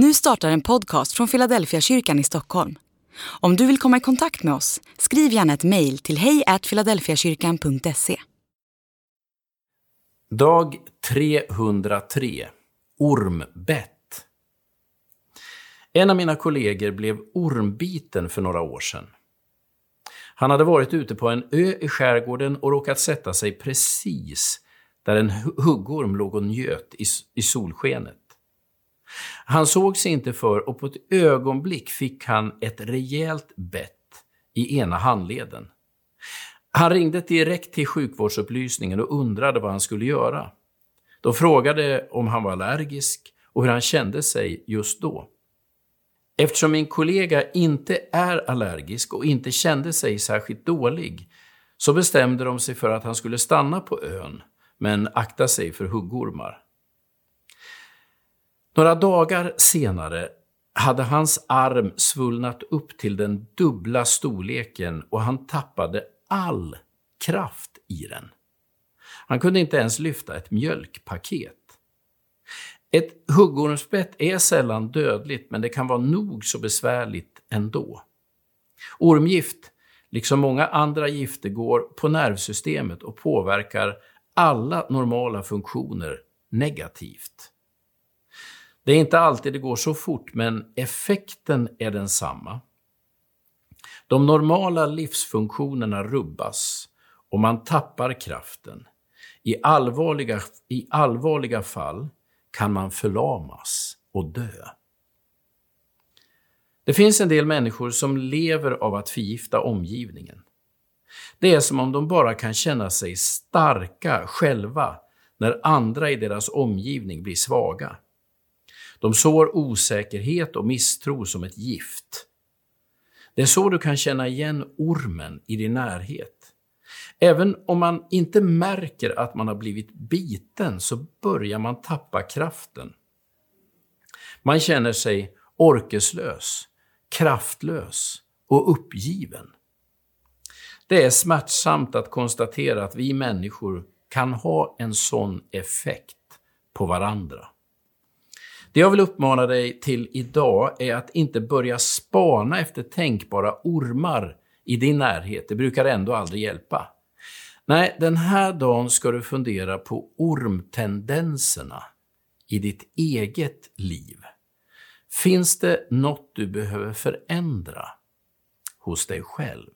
Nu startar en podcast från Philadelphia kyrkan i Stockholm. Om du vill komma i kontakt med oss, skriv gärna ett mejl till hejfiladelfiakyrkan.se. Dag 303 Ormbett En av mina kollegor blev ormbiten för några år sedan. Han hade varit ute på en ö i skärgården och råkat sätta sig precis där en huggorm låg och njöt i, i solskenet. Han såg sig inte för och på ett ögonblick fick han ett rejält bett i ena handleden. Han ringde direkt till sjukvårdsupplysningen och undrade vad han skulle göra. De frågade om han var allergisk och hur han kände sig just då. Eftersom min kollega inte är allergisk och inte kände sig särskilt dålig så bestämde de sig för att han skulle stanna på ön men akta sig för huggormar. Några dagar senare hade hans arm svullnat upp till den dubbla storleken och han tappade all kraft i den. Han kunde inte ens lyfta ett mjölkpaket. Ett huggormsbett är sällan dödligt, men det kan vara nog så besvärligt ändå. Ormgift, liksom många andra gifter, går på nervsystemet och påverkar alla normala funktioner negativt. Det är inte alltid det går så fort, men effekten är densamma. De normala livsfunktionerna rubbas och man tappar kraften. I allvarliga, I allvarliga fall kan man förlamas och dö. Det finns en del människor som lever av att förgifta omgivningen. Det är som om de bara kan känna sig starka själva när andra i deras omgivning blir svaga. De sår osäkerhet och misstro som ett gift. Det är så du kan känna igen ormen i din närhet. Även om man inte märker att man har blivit biten så börjar man tappa kraften. Man känner sig orkeslös, kraftlös och uppgiven. Det är smärtsamt att konstatera att vi människor kan ha en sån effekt på varandra. Det jag vill uppmana dig till idag är att inte börja spana efter tänkbara ormar i din närhet. Det brukar ändå aldrig hjälpa. Nej, den här dagen ska du fundera på ormtendenserna i ditt eget liv. Finns det något du behöver förändra hos dig själv?